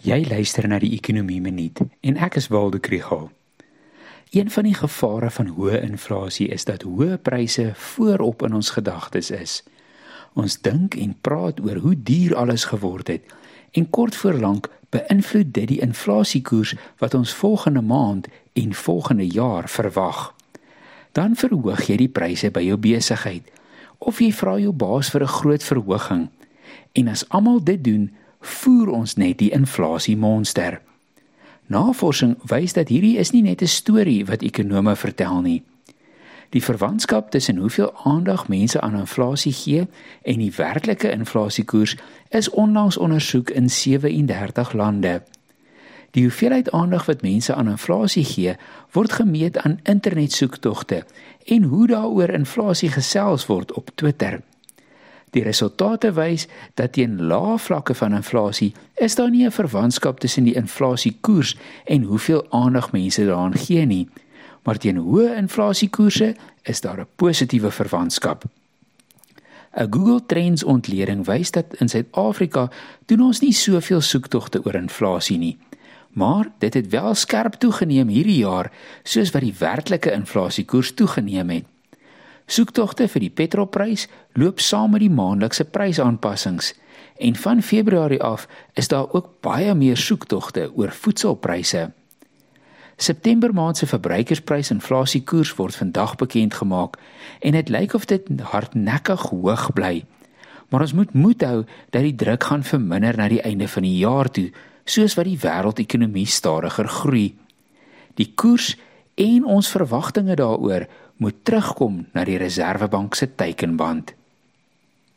Jy luister na die Ekonomie Minuut en ek is Waldo Krugel. Een van die gevare van hoë inflasie is dat hoë pryse voorop in ons gedagtes is. Ons dink en praat oor hoe duur alles geword het en kort voor lank beïnvloed dit die inflasiekoers wat ons volgende maand en volgende jaar verwag. Dan verhoog jy die pryse by jou besigheid of jy vra jou baas vir 'n groot verhoging. En as almal dit doen, voer ons net die inflasie monster. Navorsing wys dat hierdie is nie net 'n storie wat ekonome vertel nie. Die verwantskap tussen hoeveel aandag mense aan inflasie gee en die werklike inflasiekoers is onlangs ondersoek in 37 lande. Die hoeveelheid aandag wat mense aan inflasie gee, word gemeet aan internetsoektogte en hoe daaroor inflasie gesels word op Twitter. Die resultate wys dat teen lae vlakke van inflasie is daar nie 'n verwantskap tussen die inflasiekoers en hoeveel aandag mense daaraan gee nie, maar teen hoë inflasiekoerse is daar 'n positiewe verwantskap. 'n Google Trends ontleding wys dat in Suid-Afrika doen ons nie soveel soektogte oor inflasie nie. Maar dit het wel skerp toegeneem hierdie jaar, soos wat die werklike inflasiekoers toegeneem het. Soektogte vir die petrolprys loop saam met die maandelikse prysaanpassings en van Februarie af is daar ook baie meer soektogte oor voedselpryse. September maand se verbruikersprysinflasiekoers word vandag bekend gemaak en dit lyk of dit hardnekkig hoog bly. Maar ons moet moed hou dat die druk gaan verminder na die einde van die jaar toe, soos wat die wêreldekonomie stadiger groei. Die koers en ons verwagtinge daaroor moet terugkom na die Reserwebank se teikenband.